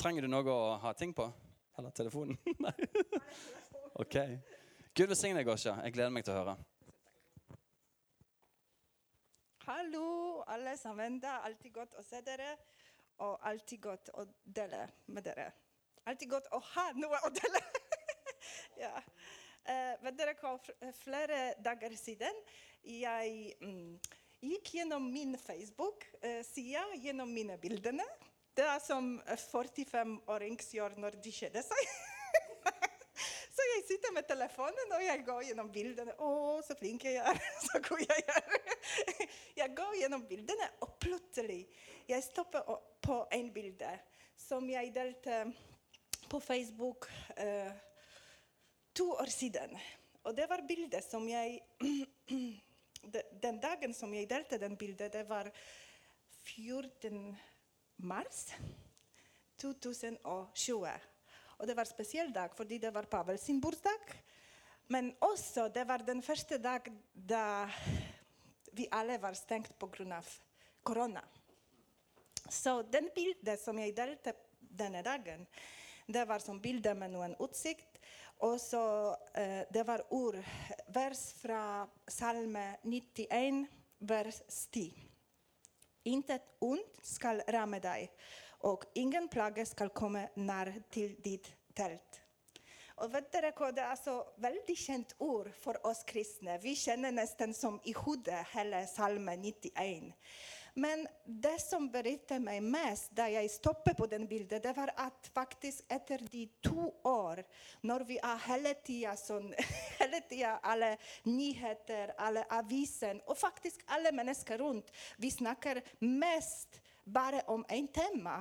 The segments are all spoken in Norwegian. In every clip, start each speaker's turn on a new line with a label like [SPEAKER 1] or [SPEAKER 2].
[SPEAKER 1] Trenger du noe å ha ting på? Eller telefonen? Nei. OK. Gud velsigne deg, Gosja. Jeg gleder meg til å høre.
[SPEAKER 2] Hallo, alle sammen. Det er alltid godt å se dere, og alltid godt å dele med dere. Alltid godt å ha noe å dele. ja. Eh, vet dere hva, flere dager siden jeg mm, gikk gjennom min Facebook-side, gjennom mine bildene. Det er som 45-årings gjør når de kjeder seg. Så jeg sitter med telefonen og jeg går gjennom bildene. Å, så flink jeg er. Så god jeg er. Jeg går gjennom bildene, og plutselig jeg stopper på en bilde som jeg delte på Facebook eh, to år siden. Og det var bildet som jeg Den dagen som jeg delte den bildet, det var 14. mars 2020. Og det var en spesiell dag fordi det var Pavel sin bursdag. Men også det var den første dag da vi alle var stengt pga. korona. Så den bildet som jeg delte denne dagen, det var som bilde med noen utsikt. Og så eh, det var ord, vers fra Salme 91, vers 10. Intet ondt skal ramme deg, og ingen plage skal komme nær til ditt telt. Og vet dere hva, Det er så veldig kjent ord for oss kristne. Vi kjenner nesten som i hodet hele Salme 91. Men det som berørte meg mest da jeg stoppet på den bildet, det var at faktisk etter de to år, når vi er hele tida sånn Hele tida alle nyheter, alle avisen og faktisk alle mennesker rundt, vi snakker mest bare om én tema.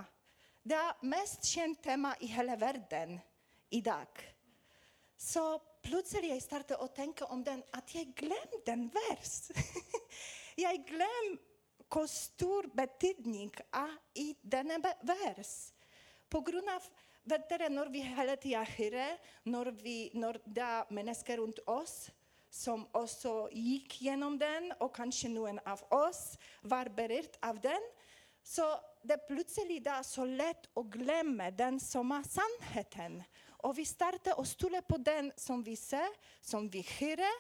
[SPEAKER 2] Det er mest kjent tema i hele verden i dag. Så plutselig jeg startet å tenke om den, at jeg glemte den vers. jeg glemte hvor stor betydning er i denne vers. På grunn av, vet dere, når vi hele tida hører, når, vi, når det er mennesker rundt oss som også gikk gjennom den, og kanskje noen av oss var berørt av den, så det plutselig det så lett å glemme den som er sannheten. Og vi starter å stole på den som vi ser, som vi hører.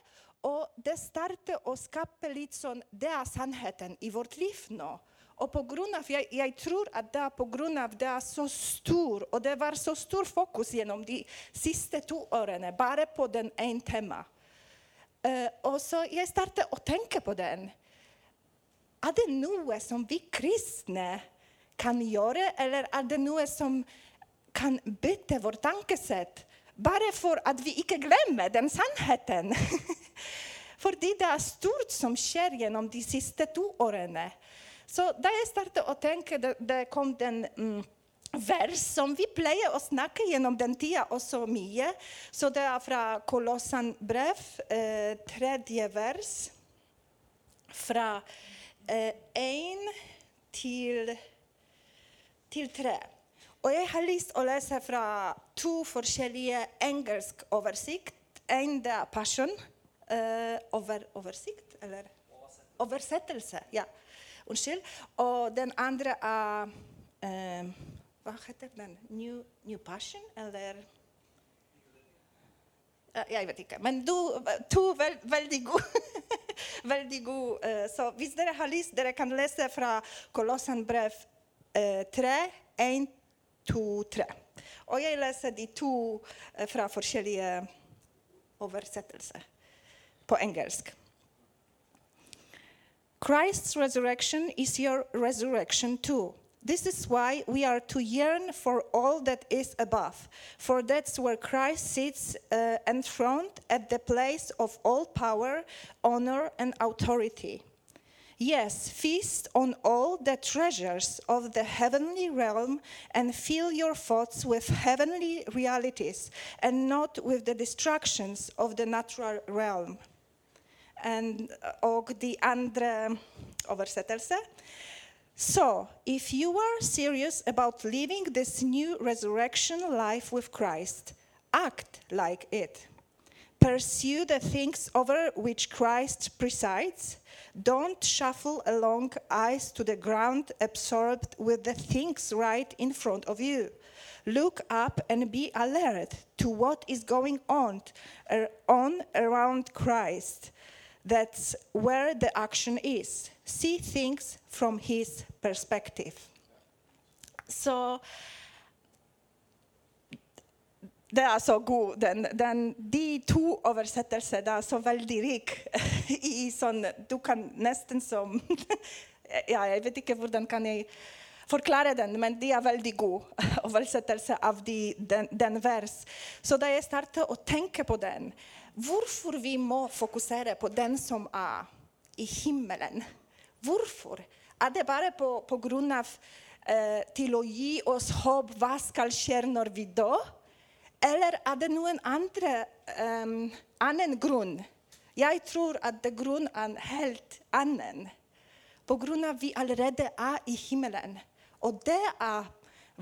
[SPEAKER 2] Og det starter å skape litt sånn Det er sannheten i vårt liv nå. Og på grunn av, jeg, jeg tror at det er av det er så stor, og det var så stor fokus gjennom de siste to årene bare på den ene tema. Uh, og så jeg startet å tenke på den. Er det noe som vi kristne kan gjøre, eller er det noe som kan bytte vårt tankesett? Bare for at vi ikke glemmer den sannheten. Fordi det er stort som skjer gjennom de siste to årene. Så da jeg startet å tenke, det, det kom den mm, vers som vi pleier å snakke gjennom den tida også mye. Så det er fra Kolossan brev, eh, tredje vers. Fra én til, til tre. Og jeg har lyst å lese fra to forskjellige engelsk oversikt. En det er passion. uh, over, oversikt, eller? Oversettelse. Ja. Unnskyld. Og den andre er uh, Hva heter den? New, new Passion, eller? uh, Jeg vet ikke. Men du, to veld, veldig gode. veldig gode. eh, Så hvis dere har lyst, dere kan lese fra Kolossan brev eh, 3, 1, 2, 3. Og jeg leser de to eh, fra forskjellige oversettelser på engelsk. Christ's resurrection is your resurrection too. This is why we are to yearn for all that is above, for that's where Christ sits uh, enthroned at the place of all power, honor, and authority. Yes, feast on all the treasures of the heavenly realm and fill your thoughts with heavenly realities and not with the distractions of the natural realm. And, uh, og de andre oversettelse. So, if you are serious about living this new resurrection life with Christ, act like it. Pursue the things over which Christ presides. Don't shuffle along eyes to the ground, absorbed with the things right in front of you. Look up and be alert to what is going on, uh, on around Christ. That's where the action is. See things from his perspective. Så det er så god. Den, den, de to oversettelsene er så veldig rike. sånn Du kan nesten som Ja, jeg vet ikke hvordan kan jeg forklare den, men de er veldig gode oversettelse av de, den, den vers. Så da jeg startet å tenke på den, hvorfor vi må fokusere på den som er i himmelen Hvorfor? Er det bare på, på grunn av eh, til å gi oss håp hva skal skje når vi dør? Eller er det noen andre, um, annen grunn? Jeg tror at det grunnen er helt annen. På grunn av at vi allerede er i himmelen. Og det er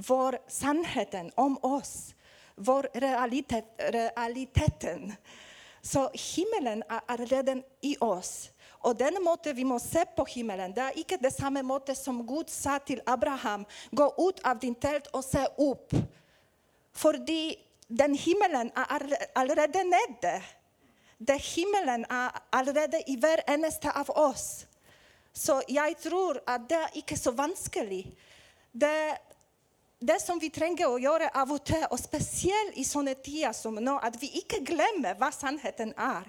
[SPEAKER 2] vår sannheten om oss. Vår realitet, realiteten. Så himmelen er allerede i oss. Og den måten vi må se på himmelen, det er ikke det samme måte som Gud sa til Abraham. Gå ut av din telt og se opp. Fordi den himmelen er allerede nede. Den himmelen er allerede i hver eneste av oss. Så jeg tror at det er ikke så vanskelig. Det, det som vi trenger å gjøre av og til, og spesielt i sånne tider som nå, at vi ikke glemmer hva sannheten er.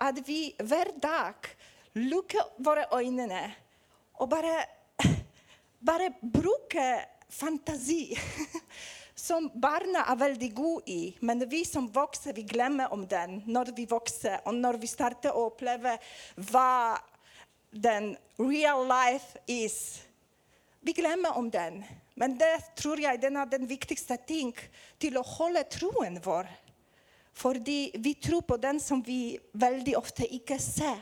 [SPEAKER 2] At vi hver dag lukker våre øyne og bare, bare bruker fantasi. Som barna er veldig gode i, men vi som vokser, vi glemmer om den når vi vokser, og når vi starter å oppleve hva den real life is. Vi glemmer om den. Men det tror jeg den er den viktigste ting til å holde troen vår. Fordi vi tror på den som vi veldig ofte ikke ser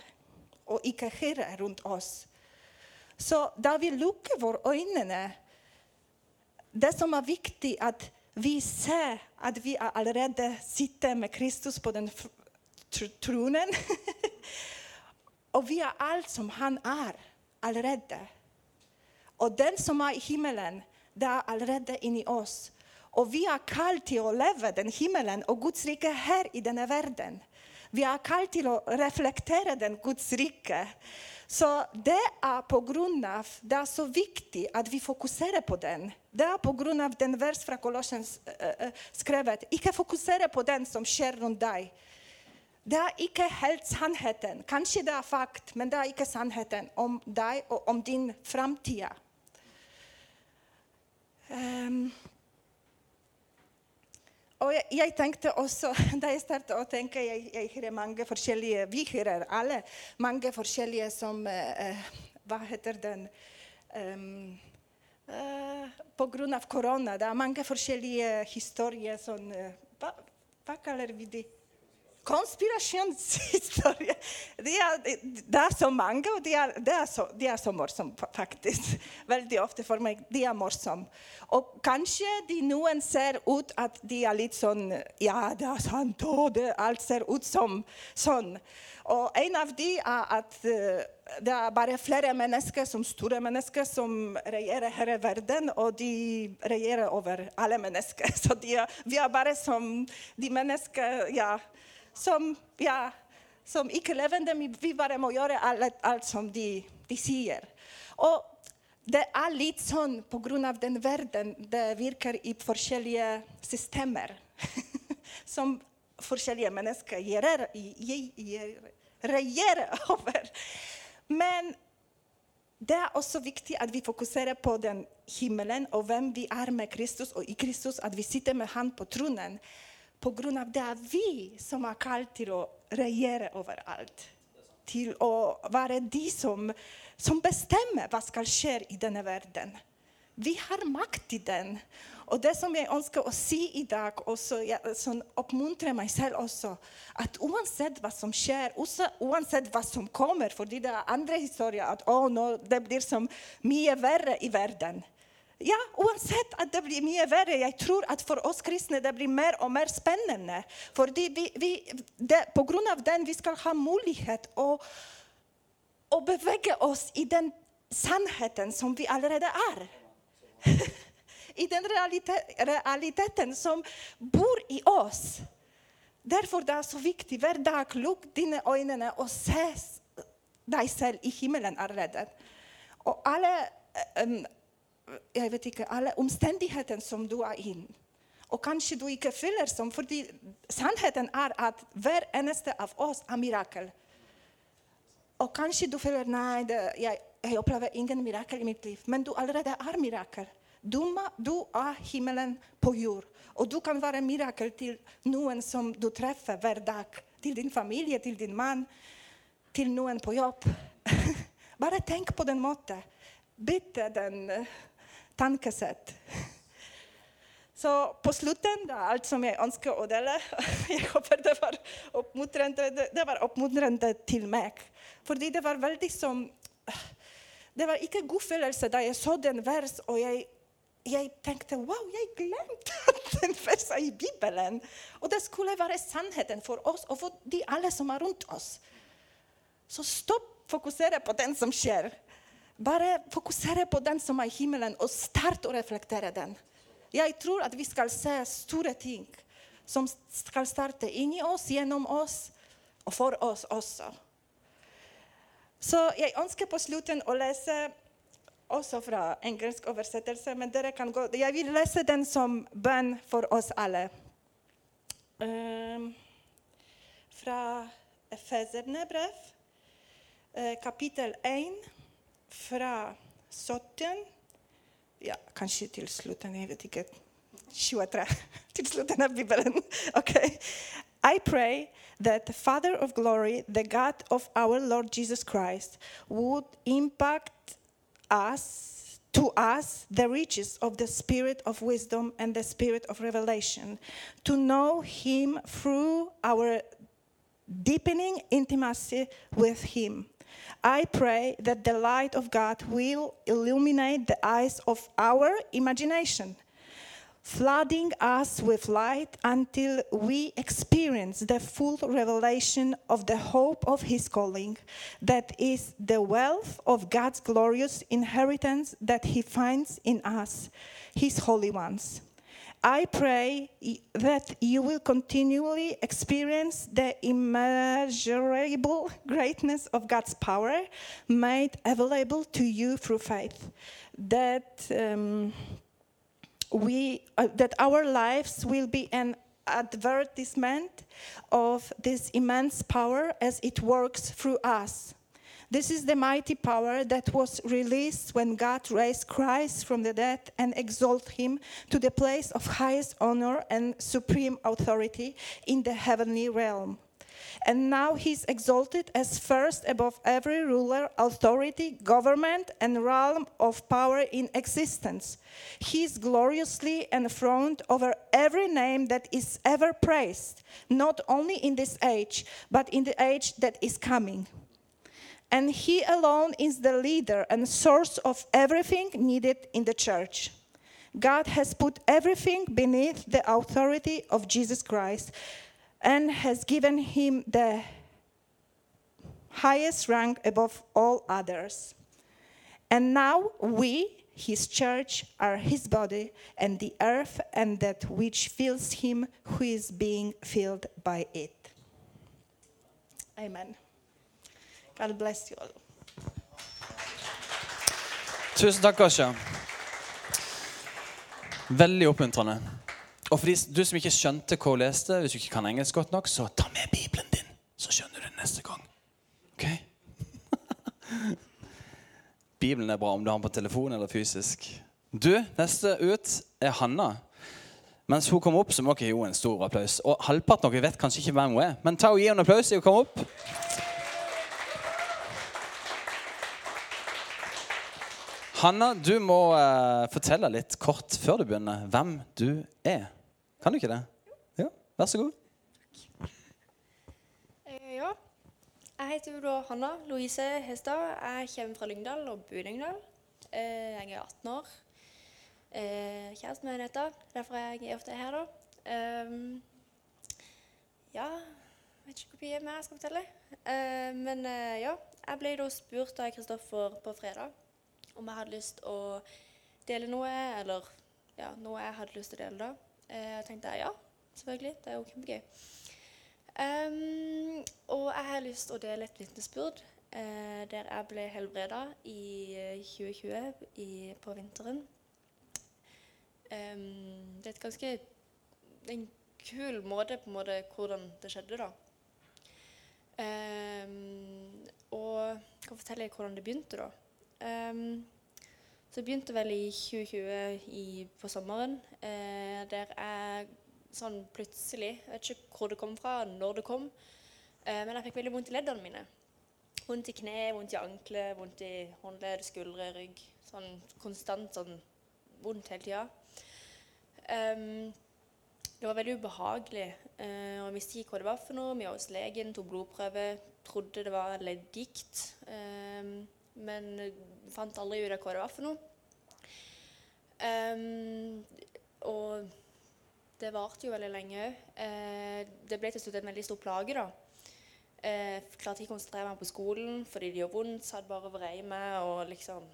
[SPEAKER 2] og ikke hører rundt oss. Så da vi lukker våre øyne Det som er viktig, at vi ser at vi allerede sitter med Kristus på den tronen. og vi er alt som han er allerede. Og den som er i himmelen, det er allerede inni oss. Og vi er kalt til å leve den himmelen og Guds rike her i denne verden. Vi er kalt til å reflektere den Guds rike. Så det er på grunn av, det er så viktig at vi fokuserer på den. Det er på grunn av den vers fra Kolossens uh, skrevet. Ikke fokusere på den som skjer rundt deg. Det er ikke helt sannheten. Kanskje det er fakt, men det er ikke sannheten om deg og om din framtid. Um, og jeg, jeg, tenkte også, da jeg startet å tenke Jeg, jeg hører mange forskjellige Vi hører alle mange forskjellige som uh, Hva heter den um, uh, På grunn av korona. Det er mange forskjellige historier. Sånn, hva, hva kaller vi det? Konspirasjonshistorie. det, det er så mange, og de er, de er så, de er så morsomme, faktisk. Veldig ofte for meg. De er morsomme. Og kanskje de noen ser ut at de er litt sånn Ja, det er sant, og det, alt ser ut som sånn. Og en av de er at uh, det er bare flere mennesker, som store mennesker, som regjerer her i verden, og de regjerer over alle mennesker. Så er, vi er bare som de mennesker ja, som, ja, som ikke levende. Vi bare må gjøre alt, alt som de, de, sier. Og det er litt sånn pga. den verden det virker i forskjellige systemer. som forskjellige mennesker regjerer over. Men det er også viktig at vi fokuserer på den himmelen og hvem vi er med Kristus, og i Kristus at vi sitter med Han på tronen. Av det er vi som er kalt til å regjere overalt. Til å være de som, som bestemmer hva skal skje i denne verden. Vi har makt i den. Og det som jeg ønsker å si i dag, også, jeg, som oppmuntrer meg selv også, at uansett hva som skjer, også, uansett hva som kommer, fordi det er andre historier at å, nå, det blir så mye verre i verden. Ja, uansett at det blir mye verre, jeg tror at for oss kristne det blir mer og mer spennende. Fordi vi, vi, det, på grunn av den vi skal ha mulighet å, å bevege oss i den sannheten som vi allerede er. I den realite- realiteten som bor i oss. Derfor det er så viktig hver dag lukk dine øyne og se deg selv i himmelen allerede. Og alle em, jeg vet ikke, alle omstendighetene som du er i. Og kanskje du ikke føler som, fordi sannheten er at hver eneste av oss er mirakel. Og kanskje du føler nei, det, jeg, jeg opplever ingen mirakel i mitt liv. Men du allerede er mirakel. Du, du er himmelen på jord. Og du kan være mirakel til noen som du treffer hver dag. Til din familie, til din mann, til noen på jobb. Bare tenk på den måten. Bytte den uh, tankesett. Så på slutten, er alt som jeg ønsker å dele. Jeg håper det var oppmuntrende, det, var oppmuntrende til meg. Fordi det var veldig som Det var ikke god følelse da jeg så den vers, og jeg, jeg tenkte wow, jeg glemte den versen er i Bibelen. Og det skulle være sannheten for oss og for de alle som er rundt oss. Så stopp fokusere på den som skjer. Bare fokusere på den som er i himmelen, og start å reflektere den. Jeg tror at vi skal se store ting som skal starte inni oss, gjennom oss og for oss også. Så jeg ønsker på slutten å lese også fra engelsk oversettelse, men dere kan gå Jeg vil lese den som bønn for oss alle. Um, fra Efeserne brev, eh, kapittel 1, fra 17 ja, kanskje til slutten, jeg vet ikke. 23. til slutten av Bibelen. Okay. I pray that the Father of glory, the God of our Lord Jesus Christ, would impact us to us the riches of the spirit of wisdom and the spirit of revelation, to know him through our deepening intimacy with him. I pray that the light of God will illuminate the eyes of our imagination, flooding us with light until we experience the full revelation of the hope of His calling, that is the wealth of God's glorious inheritance that He finds in us, His holy ones. I pray that you will continually experience the immeasurable greatness of God's power made available to you through faith. That um, we uh, that our lives will be an advertisement of this immense power as it works through us. This is the mighty power that was released when God raised Christ from the dead and exalted him to the place of highest honor and supreme authority in the heavenly realm. And now he's exalted as first above every ruler, authority, government, and realm of power in existence. He is gloriously enthroned over every name that is ever praised, not only in this age, but in the age that is coming. And he alone is the leader and source of everything needed in the church. God has put everything beneath the authority of Jesus Christ and has given him the highest rank above all others. And now we, his church, are his body, and the earth and that which fills him who is being filled by it. Amen. God bless you all.
[SPEAKER 1] Tusen takk, Asha. Veldig oppmuntrende. Og for de, du som ikke skjønte hva hun leste, hvis du ikke kan engelsk godt nok, så ta med Bibelen din, så skjønner du det neste gang. Ok? Bibelen er bra om du har den på telefon eller fysisk. Du, neste ut er Hanna. Mens hun kommer opp, så må dere gi henne en stor applaus. Og halvparten av dere vet kanskje ikke hvem hun er, men ta og gi henne en applaus å komme opp. Hanna, du må uh, fortelle litt kort før du begynner hvem du er. Kan du ikke det? Jo. Ja, vær så god.
[SPEAKER 3] Eh, Ja. Jeg heter da Hanna Louise Hestad. Jeg kommer fra Lyngdal og bor i Lyngdal. Eh, Jeg er 18 år. eh, kjæresten min heter. Derfor er jeg ofte her, da. Ehm, ja Vet ikke hvor mye mer jeg skal fortelle. Eh, men eh, ja, jeg ble da spurt av Kristoffer på fredag om jeg hadde lyst å dele noe, eller ja, noe jeg hadde lyst til å dele da. Eh, jeg tenkte ja, selvfølgelig. Det er jo kjempegøy. Um, og jeg har lyst til å dele et vitnesbyrd uh, der jeg ble helbreda i eh, 2020 i, på vinteren. Um, det er et ganske en kul måte på en måte hvordan det skjedde, da. Um, og jeg kan fortelle hvordan det begynte, da. Ehm, så det begynte vel i 2020 i, på sommeren, eh, der jeg sånn plutselig Jeg vet ikke hvor det kom fra, når det kom, eh, men jeg fikk veldig vondt i leddene mine. Vondt i kne, vondt i ankle, vondt i håndledd, skuldre, rygg. Sånn konstant sånn vondt hele tida. Um, det var veldig ubehagelig. eh, og Jeg visste ikke hva det var for noe. Vi var hos legen, tok blodprøve, trodde det var leddgikt. ehm, men fant aldri ut av hva det var for noe. Um, og det varte jo veldig lenge òg. Uh, det ble til slutt en veldig stor plage, da. Uh, klarte ikke å konsentrere meg på skolen fordi det gjorde vondt. Satt bare og vrei meg og liksom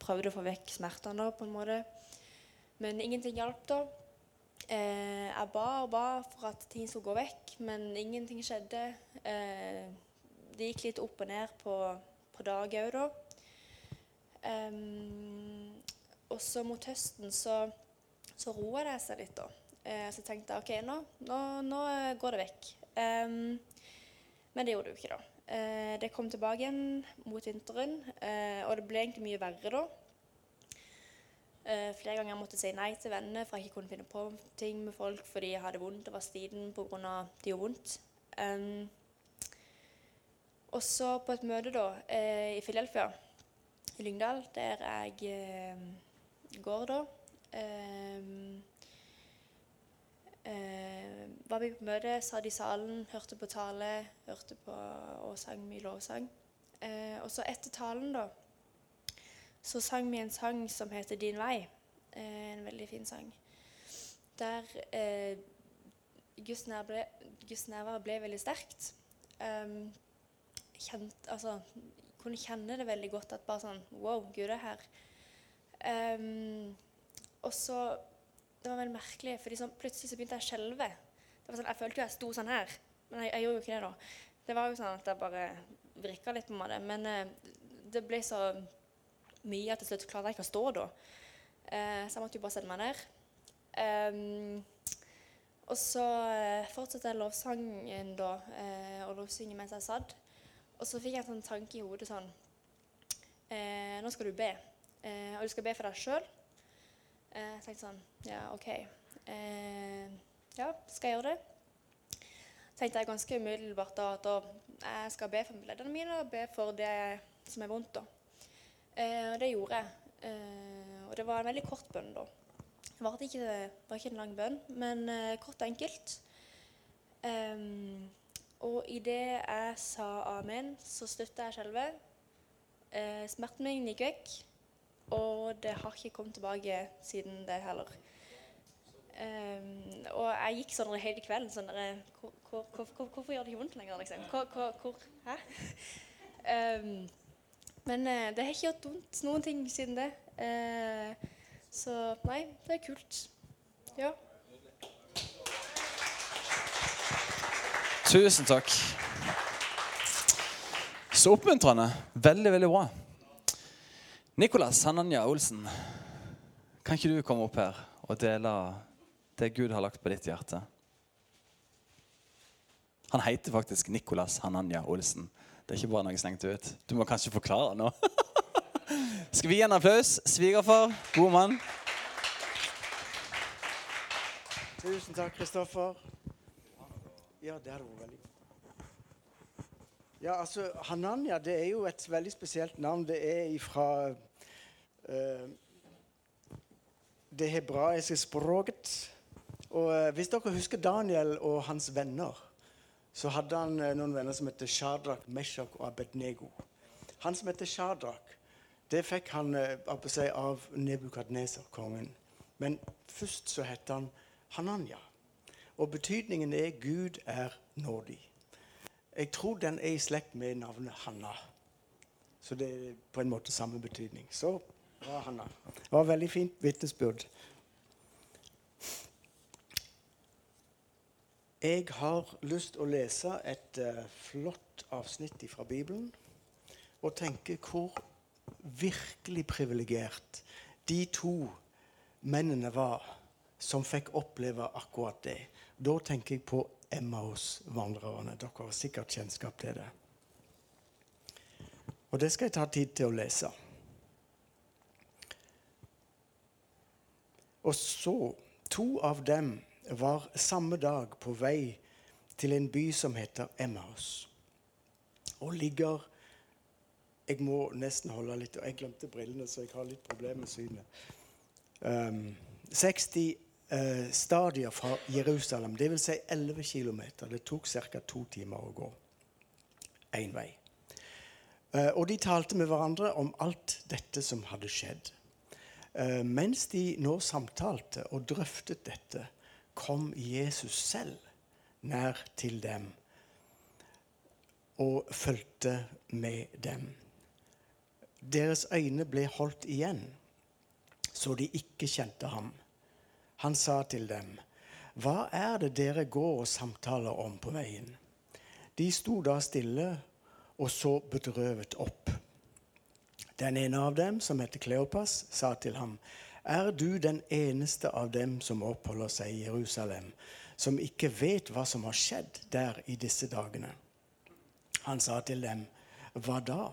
[SPEAKER 3] prøvde å få vekk smertene, da, på en måte. Men ingenting hjalp, da. Eh, jeg ba og ba for at ting skulle gå vekk, men ingenting skjedde. Eh, det gikk litt opp og ned på, på dager da. Um, og så mot høsten så, så roa det seg litt, da. Uh, så tenkte jeg OK, nå, nå, nå går det vekk. Um, men det gjorde det jo ikke, da. Uh, det kom tilbake igjen mot vinteren, uh, og det ble egentlig mye verre da. Flere ganger måtte jeg si nei til venner for jeg ikke kunne finne på ting med folk fordi jeg hadde vondt og var stiden pga. det gjorde vondt. Em, og så på et møte da, eh, i Philadelphia, i Lyngdal, der jeg eh, går da em, eh, var vi på møte, satt i salen, hørte på tale, hørte på og sang mye lovsang. Eh, og så etter talen, da, så sang vi en sang som heter 'Din vei'. Eh, en veldig fin sang. Der eh, Guds nærvær ble veldig sterkt. Um, kjent, altså, kunne kjenne det veldig godt at bare sånn Wow, Gud er her. Um, og så Det var veldig merkelig, for sånn, plutselig så begynte jeg å skjelve. Det sånn, Jeg følte jo jeg sto sånn her, men jeg, jeg gjorde jo ikke det da. Det var jo sånn at jeg bare vrikka litt på meg. Men uh, det ble så mye at til slutt klarte jeg ikke å stå da. Uh, så jeg måtte jo bare sette meg ned. Um, og så eh, fortsatte jeg lovsangen da, og lovsynge mens jeg satt. Og så fikk jeg en sånn tanke i hodet sånn eh, Nå skal du be. Eh, og du skal be for deg sjøl. Eh, jeg tenkte sånn Ja, OK. Eh, ja, skal jeg gjøre det? tenkte jeg ganske umiddelbart da at jeg skal be for leddene mine og be for det som er vondt. da. Eh, og det gjorde jeg. Eh, og det var en veldig kort bønn da. Det var ikke, var ikke en lang bønn, men eh, kort og enkelt. Em, og idet jeg sa amen, så slutta jeg å skjelve. Eh, smerten min gikk vekk, og det har ikke kommet tilbake siden det heller. Um, og jeg gikk sånn hele kvelden sånn der, hvor, hvor, hvor, hvor, Hvorfor gjør det ikke vondt lenger, liksom? Hvor, hæ? Um, men eh, det har ikke gjort vondt noen ting siden det. Uh, så nei, det er kult. Ja.
[SPEAKER 1] Tusen takk. Så oppmuntrende. Veldig, veldig bra. Nicolas Hananya Olsen, kan ikke du komme opp her og dele det Gud har lagt på ditt hjerte? Han heter faktisk Nicolas Hananya Olsen. Det er ikke bare noe jeg ut. Du må kanskje forklare nå. Skal vi gi en applaus? Svigerfar, god mann.
[SPEAKER 4] Tusen takk, Kristoffer. Ja, det hadde vært veldig Ja, altså, Hananya det er jo et veldig spesielt navn. Det er ifra uh, det hebraiske språket. Og uh, Hvis dere husker Daniel og hans venner, så hadde han uh, noen venner som het Shadrach, Meshach og Abednego. Han som heter Shadrach, det fikk han eh, av Nebukadneser, kongen. Men først så het han Hananya. Og betydningen er 'Gud er nådig'. Jeg tror den er i slekt med navnet Hanna. Så det er på en måte samme betydning. Så bra, Hanna. Det var et veldig fint vitnesbyrd. Jeg har lyst til å lese et uh, flott avsnitt fra Bibelen og tenke hvor virkelig privilegert de to mennene var som fikk oppleve akkurat det. Da tenker jeg på Emmaus-vandrerne. Dere har sikkert kjennskap til det. Og det skal jeg ta tid til å lese. Og så To av dem var samme dag på vei til en by som heter Emmaus. Og ligger Jeg må nesten holde litt Jeg glemte brillene, så jeg har litt problemer med synet. Um, 60 uh, stadier fra Jerusalem, dvs. Si 11 km. Det tok ca. to timer å gå én vei. Uh, og de talte med hverandre om alt dette som hadde skjedd. Uh, mens de nå samtalte og drøftet dette, kom Jesus selv nær til dem og fulgte med dem. Deres øyne ble holdt igjen, så de ikke kjente ham. Han sa til dem, 'Hva er det dere går og samtaler om på veien?' De sto da stille og så bedrøvet opp. Den ene av dem, som heter Kleopas, sa til ham, er du den eneste av dem som oppholder seg i Jerusalem, som ikke vet hva som har skjedd der i disse dagene? Han sa til dem, hva da?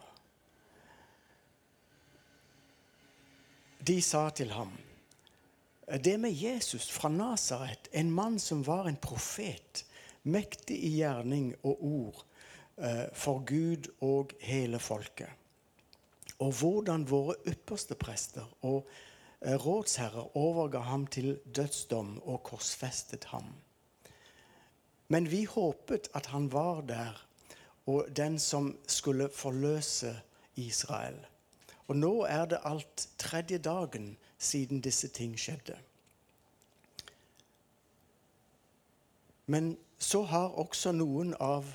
[SPEAKER 4] De sa til ham, det med Jesus fra Nasaret, en mann som var en profet, mektig i gjerning og ord eh, for Gud og hele folket. Og hvordan våre ypperste prester og Eh, rådsherrer overga ham til dødsdom og korsfestet ham. Men vi håpet at han var der, og den som skulle forløse Israel. Og nå er det alt tredje dagen siden disse ting skjedde. Men så har også noen av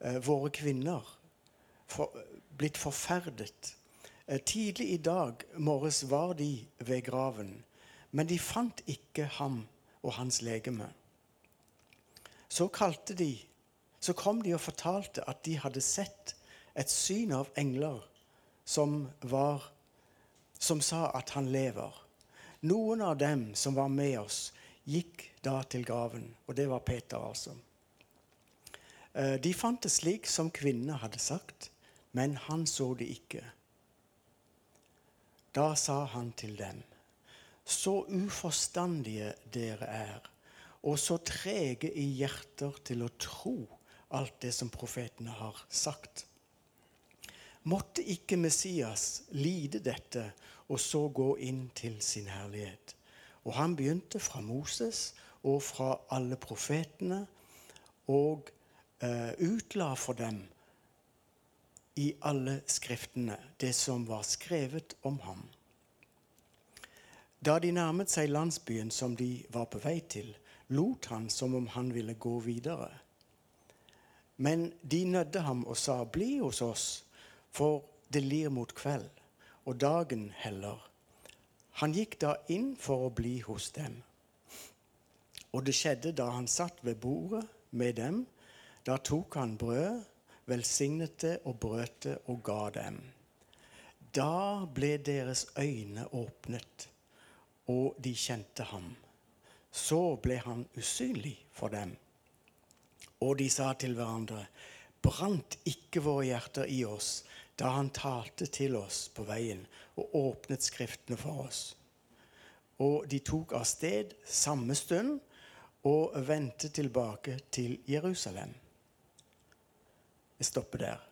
[SPEAKER 4] eh, våre kvinner for, blitt forferdet Eh, tidlig i dag morges var de ved graven, men de fant ikke ham og hans legeme. Så kalte de, så kom de og fortalte at de hadde sett et syn av engler som, var, som sa at han lever. Noen av dem som var med oss, gikk da til graven. Og det var Peter, altså. Eh, de fant det slik som kvinnene hadde sagt, men han så det ikke. Da sa han til dem, så uforstandige dere er, og så trege i hjerter til å tro alt det som profetene har sagt. Måtte ikke Messias lide dette og så gå inn til sin herlighet? Og han begynte fra Moses og fra alle profetene og uh, utla for dem i alle skriftene det som var skrevet om ham. Da de nærmet seg landsbyen som de var på vei til, lot han som om han ville gå videre. Men de nødde ham og sa, 'Bli hos oss, for det lir mot kveld, og dagen heller.' Han gikk da inn for å bli hos dem. Og det skjedde da han satt ved bordet med dem. Da tok han brød, velsignet det og brøt det og ga dem. Da ble deres øyne åpnet, og de kjente ham. Så ble han usynlig for dem. Og de sa til hverandre, brant ikke våre hjerter i oss da han talte til oss på veien og åpnet Skriftene for oss? Og de tok av sted samme stund og vendte tilbake til Jerusalem. Jeg stopper der.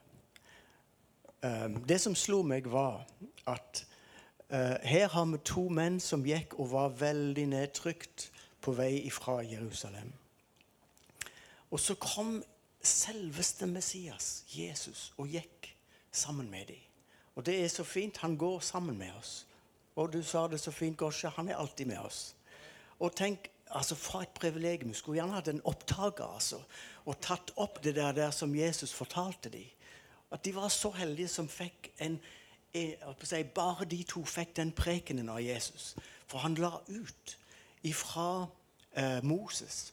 [SPEAKER 4] Um, det som slo meg, var at uh, her har vi to menn som gikk og var veldig nedtrykt på vei fra Jerusalem. Og så kom selveste Messias, Jesus, og gikk sammen med dem. Og det er så fint. Han går sammen med oss. Og du sa det så fint, Gosje, han er alltid med oss. Og tenk, altså Fra et privilegium. Skulle gjerne hatt en opptaker altså, og tatt opp det der, der som Jesus fortalte dem. At de var så heldige som fikk en si, Bare de to fikk den prekenen av Jesus. For han la ut ifra eh, Moses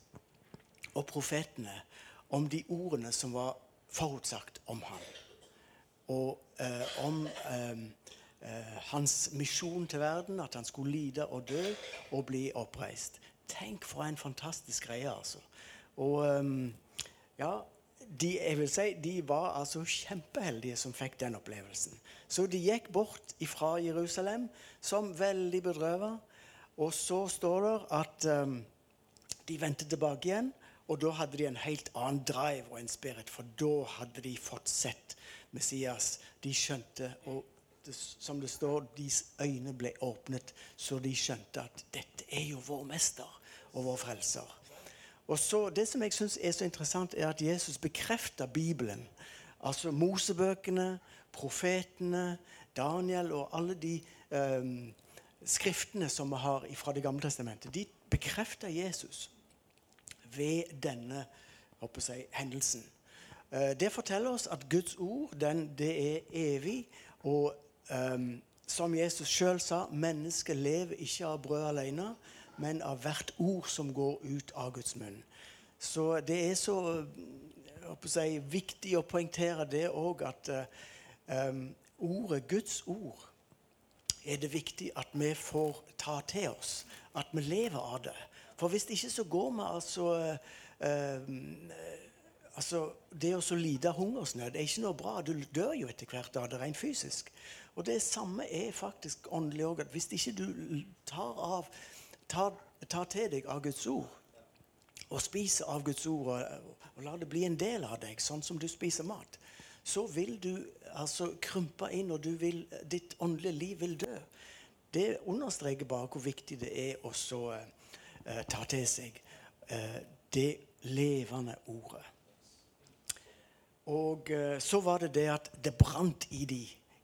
[SPEAKER 4] og profetene om de ordene som var forutsagt om ham. Og eh, om eh, eh, hans misjon til verden, at han skulle lide og dø og bli oppreist. Tenk for en fantastisk greie, altså. Og eh, ja, de, jeg vil si, de var altså kjempeheldige som fikk den opplevelsen. Så de gikk bort fra Jerusalem som veldig bedrøva. Og så står det at um, de vendte tilbake igjen. Og da hadde de en helt annen drive og en spirit, for da hadde de fått sett Messias. De skjønte, og det, som det står, deres øyne ble åpnet, så de skjønte at dette er jo vår mester og vår frelser. Og så, Det som jeg syns er så interessant, er at Jesus bekrefter Bibelen. Altså Mosebøkene, profetene, Daniel og alle de um, skriftene som vi har fra Det gamle testamentet. De bekrefter Jesus ved denne jeg, hendelsen. Uh, det forteller oss at Guds ord den, det er evig. Og um, som Jesus sjøl sa, mennesket lever ikke av brød alene, men av hvert ord som går ut av Guds munn. Så det er så si, viktig å poengtere det òg at um, ordet, Guds ord, er det viktig at vi får ta til oss. At vi lever av det. For hvis ikke så går vi altså um, altså, Det å lide hungersnød er ikke noe bra. Du dør jo etter hvert av det rent fysisk. Og det samme er faktisk åndelig òg. Hvis ikke du tar av tar, tar, til deg av Guds ord og spiser av Guds ord og, og lar det bli en del av deg, sånn som du spiser mat, så vil du altså krympe inn, og vil, ditt åndelige liv vil dø. Det understreker bare hvor viktig det er å uh, ta til seg uh, det levende ordet. Og uh, så var det det at det brant i de,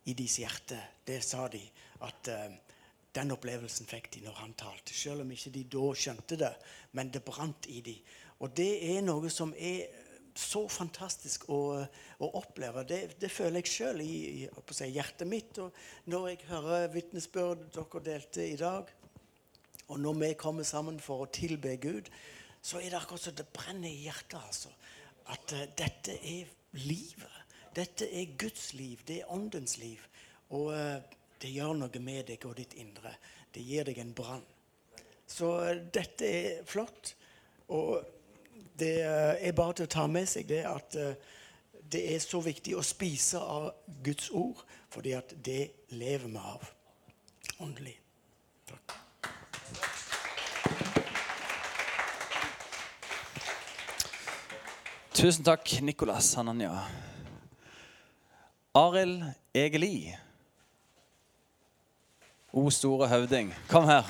[SPEAKER 4] i deres hjerte. Det sa de. At den opplevelsen fikk de når han talte, selv om ikke de da skjønte det. Men det brant i de. Og det er noe som er så fantastisk å, å oppleve. Det, det, føler jeg sjøl i, i hjertet mitt. Og når jeg hører vitnesbyrd dere delte i dag, og når vi kommer sammen for å tilbe Gud, så er det akkurat som det brenner i hjertet. altså. At uh, dette er livet. Dette er Guds liv. Det er åndens liv. Og uh, det gjør noe med deg og ditt indre. Det gir deg en brann. Så eh, dette er flott. Og det eh, er bare til å ta med seg det at eh, det er så viktig å spise av Guds ord, fordi at det lever vi av åndelig. Takk.
[SPEAKER 1] Tusen takk, Nicolas Hananya. Arild Egeli. O store høvding, kom her.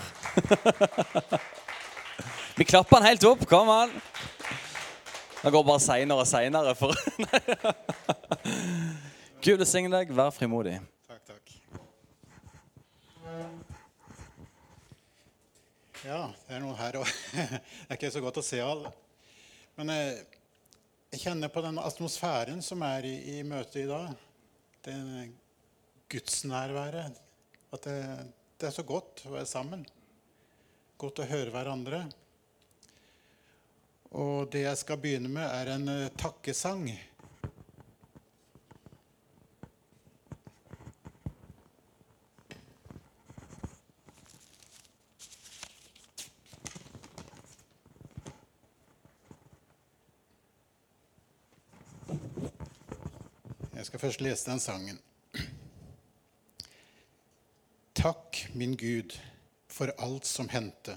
[SPEAKER 1] Vi klapper han helt opp. Kom an. Det går bare seinere og seinere. For... Gud velsigne deg. Vær frimodig.
[SPEAKER 5] Takk, takk. Ja, det er noe her òg. Det er ikke så godt å se alle. Men eh, jeg kjenner på den atmosfæren som er i, i møtet i dag. Det gudsnærværet at det, det, er så godt å være sammen. Godt å høre hverandre. Og det jeg skal begynne med, er en uh, takkesang. Først lese den sangen. Takk, min Gud, for alt som hendte.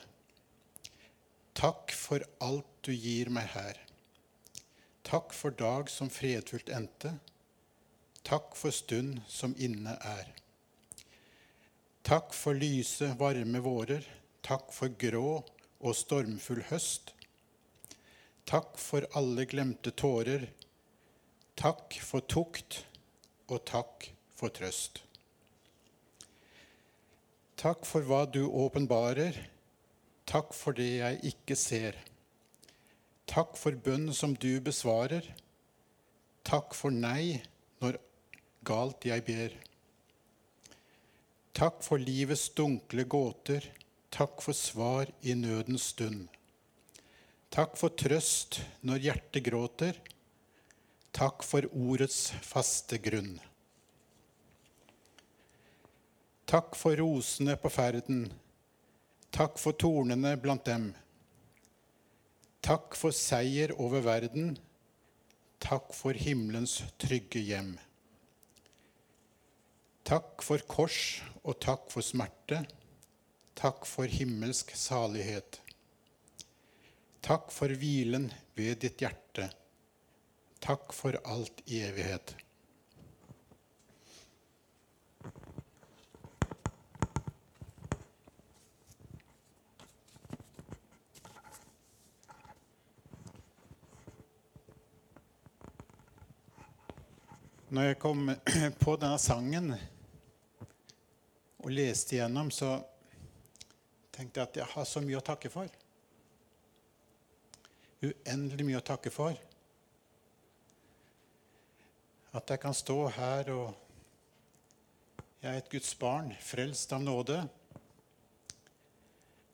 [SPEAKER 5] Takk for alt du gir meg her. Takk for dag som fredfullt endte. Takk for stund som inne er. Takk for lyse, varme vårer. Takk for grå og stormfull høst. Takk for alle glemte tårer. Takk for tukt, og takk for trøst. Takk for hva du åpenbarer. Takk for det jeg ikke ser. Takk for bønn som du besvarer. Takk for nei når galt jeg ber. Takk for livets dunkle gåter. Takk for svar i nødens stund. Takk for trøst når hjertet gråter. Takk for ordets faste grunn. Takk for rosene på ferden. Takk for tornene blant dem. Takk for seier over verden. Takk for himmelens trygge hjem. Takk for kors og takk for smerte. Takk for himmelsk salighet. Takk for hvilen ved ditt hjerte. Takk for alt i evighet. Når jeg kom på denne sangen og leste igjennom, så tenkte jeg at jeg har så mye å takke for. Uendelig mye å takke for. At jeg kan stå her og Jeg er et Guds barn, frelst av nåde.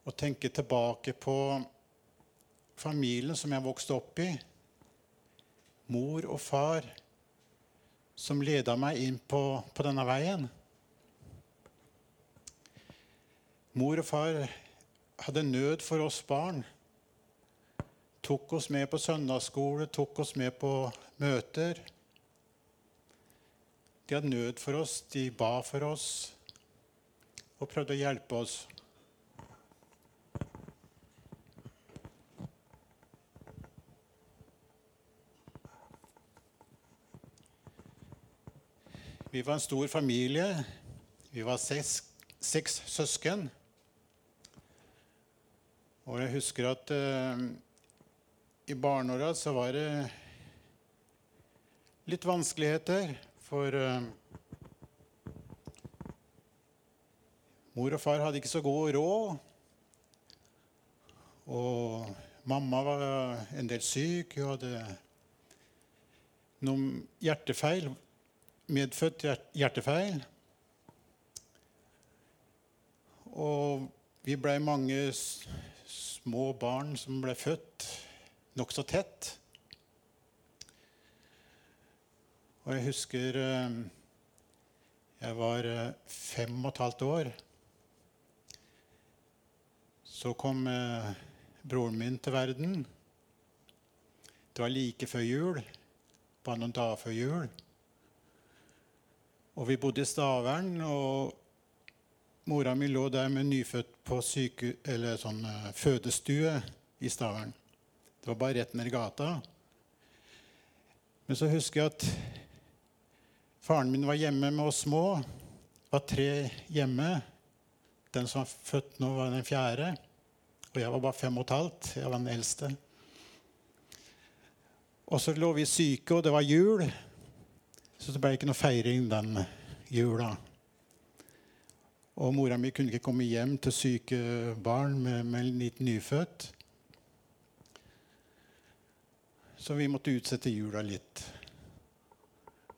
[SPEAKER 5] Og tenke tilbake på familien som jeg vokste opp i. Mor og far som leda meg inn på, på denne veien. Mor og far hadde nød for oss barn. Tok oss med på søndagsskole, tok oss med på møter. De hadde nød for oss, de ba for oss og prøvde å hjelpe oss. Vi var en stor familie. Vi var seks, seks søsken. Og jeg husker at eh, i barneåra så var det litt vanskeligheter. For uh, mor og far hadde ikke så god råd. Og mamma var en del syk. Hun hadde noen hjertefeil medfødt hjertefeil. Og vi blei mange små barn som ble født nokså tett. Og jeg husker eh, jeg var eh, fem og et halvt år. Så kom eh, broren min til verden. Det var like før jul, bare noen dager før jul. Og vi bodde i Stavern, og mora mi lå der med nyfødt på syke, sånn fødestue i Stavern. Det var bare rett ned i gata. Men så husker jeg at faren min var hjemme med oss små. Det var tre hjemme. Den som var født nå, var den fjerde. Og jeg var bare fem og et halvt. Jeg var den eldste. Og så lå vi syke, og det var jul. Så det ble ikke noe feiring den jula. Og mora mi kunne ikke komme hjem til syke barn med, med en liten nyfødt. Så vi måtte utsette jula litt.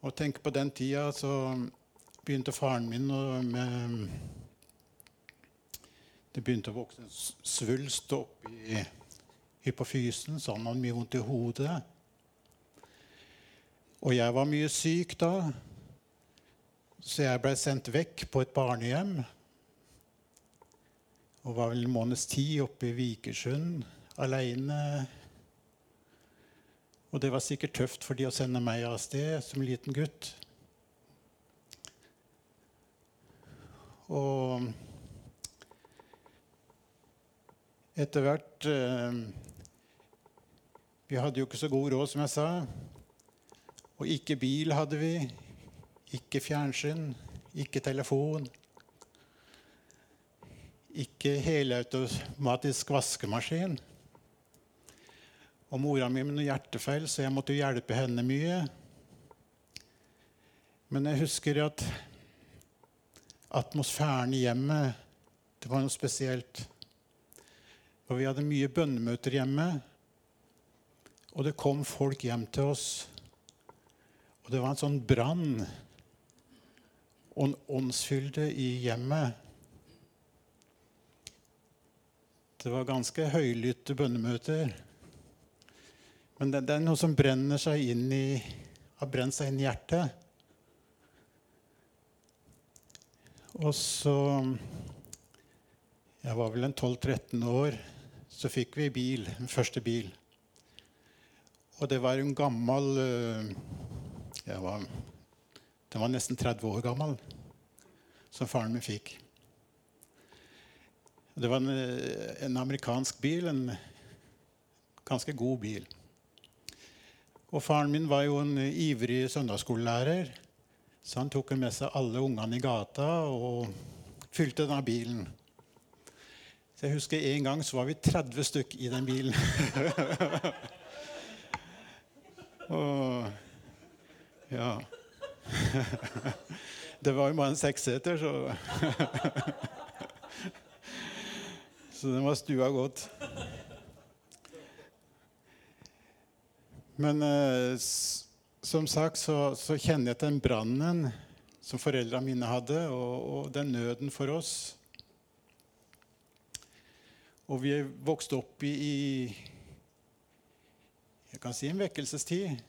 [SPEAKER 5] Og tenk på den tida så begynte faren min med Det begynte å vokse en svulst oppi hypofysen, så han hadde mye vondt i hodet. Og jeg var mye syk da, så jeg ble sendt vekk på et barnehjem. Og var vel en måneds tid oppe i Vikersund aleine. Og det var sikkert tøft for de å sende meg av sted som liten gutt. Og etter hvert eh, Vi hadde jo ikke så god råd, som jeg sa. Og ikke bil hadde vi. Ikke fjernsyn. Ikke telefon. Ikke helautomatisk vaskemaskin. Og mora mi med noe hjertefeil, så jeg måtte hjelpe henne mye. Men jeg husker at atmosfæren i hjemmet Det var noe spesielt. Og vi hadde mye bønnemøter hjemme. Og det kom folk hjem til oss. Og det var en sånn brann og en åndsfylde i hjemmet. Det var ganske høylytte bønnemøter. Men det, det, er noe som brenner seg inn i, har brent seg inn i hjertet. Og så Jeg var vel en 12-13 år. Så fikk vi bil, den første bil. Og det var en gammel jeg var, Den var nesten 30 år gammel, som faren min fikk. Det var en, en amerikansk bil, en ganske god bil. Og faren min var jo en ivrig søndagsskolelærer, så han tok med seg alle ungene i gata og fylte den av bilen. Så jeg husker En gang så var vi 30 stykk i den bilen. og ja Det var jo bare en seksseter, så Så den var stua godt. Men eh, som sagt så, så, kjenner jeg den brannen som foreldrene mine hadde, og, og, den nøden for oss. Og vi er vokst opp i, i jeg kan si en vekkelsestid.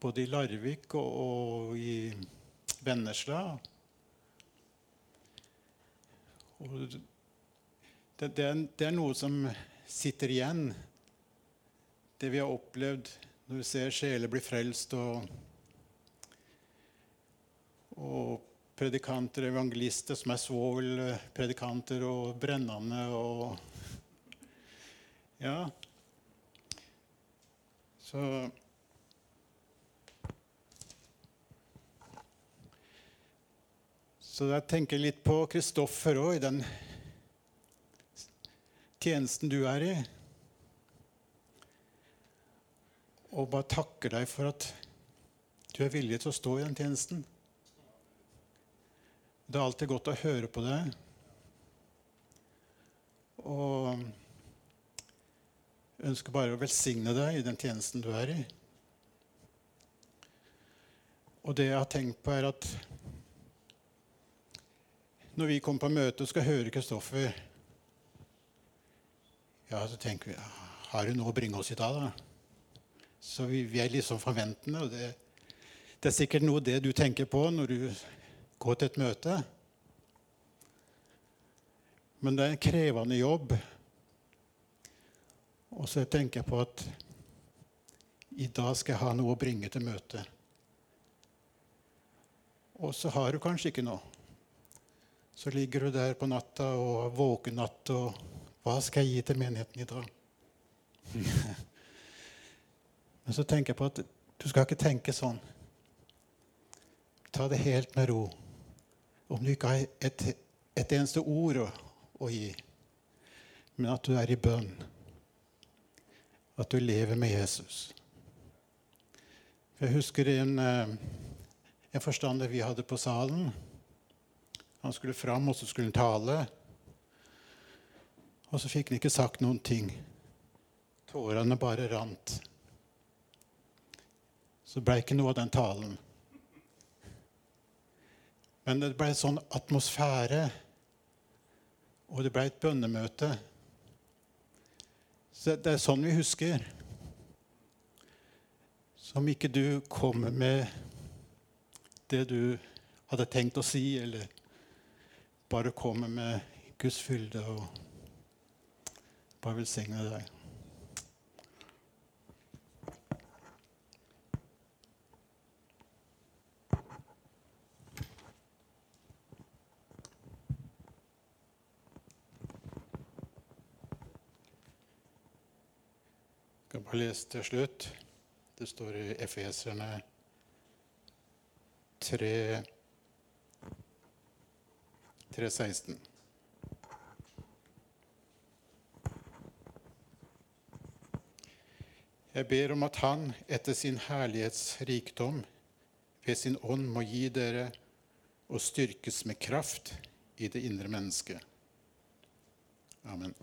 [SPEAKER 5] Både i Larvik og, og i Vennesla. Og det, det, er, det er noe som sitter igjen det vi har opplevd når vi ser sjeler bli frelst, og, og predikanter, evangelister som er svovelpredikanter og brennende og Ja. Så Så jeg tenker litt på Kristoffer òg, i den tjenesten du er i. og bare takker deg for at du er villig til å stå i den tjenesten. Det er alltid godt å høre på deg. Og ønsker bare å velsigne deg i den tjenesten du er i. Og det jeg har tenkt på, er at når vi kommer på møte og skal høre Kristoffer, ja, så tenker vi Har du noe å bringe oss i dag, da? Så vi, vi er liksom forventende. og det, det, er sikkert noe det du tenker på når du går til et møte. Men det er en krevende jobb. Og så tenker jeg på at i dag skal jeg ha noe å bringe til møtet. Og så har du kanskje ikke noe. Så ligger du der på natta og våkenatt våken natt og Hva skal jeg gi til menigheten i dag? Men så tenker jeg på at du skal ikke tenke sånn. Ta det helt med ro. Om du ikke har et, et eneste ord å, å, gi, men at du er i bønn. At du lever med Jesus. Jeg husker en, eh, en forstander vi hadde på salen. Han skulle fram, og så skulle han tale. Og så fikk han ikke sagt noen ting. Tårene bare rant så ble ikke noe av den talen. Men det ble en sånn atmosfære, og det ble et bønnemøte. Så det er sånn vi husker. Som ikke du kommer med det du hadde tenkt å si, eller bare kommer med Guds fylde og bare velsigne deg. Har lest til slutt. Det står i Efeserne 3, 3.16. Jeg ber om at Han etter sin herlighetsrikdom ved sin ånd må gi dere og styrkes med kraft i det indre mennesket, Amen.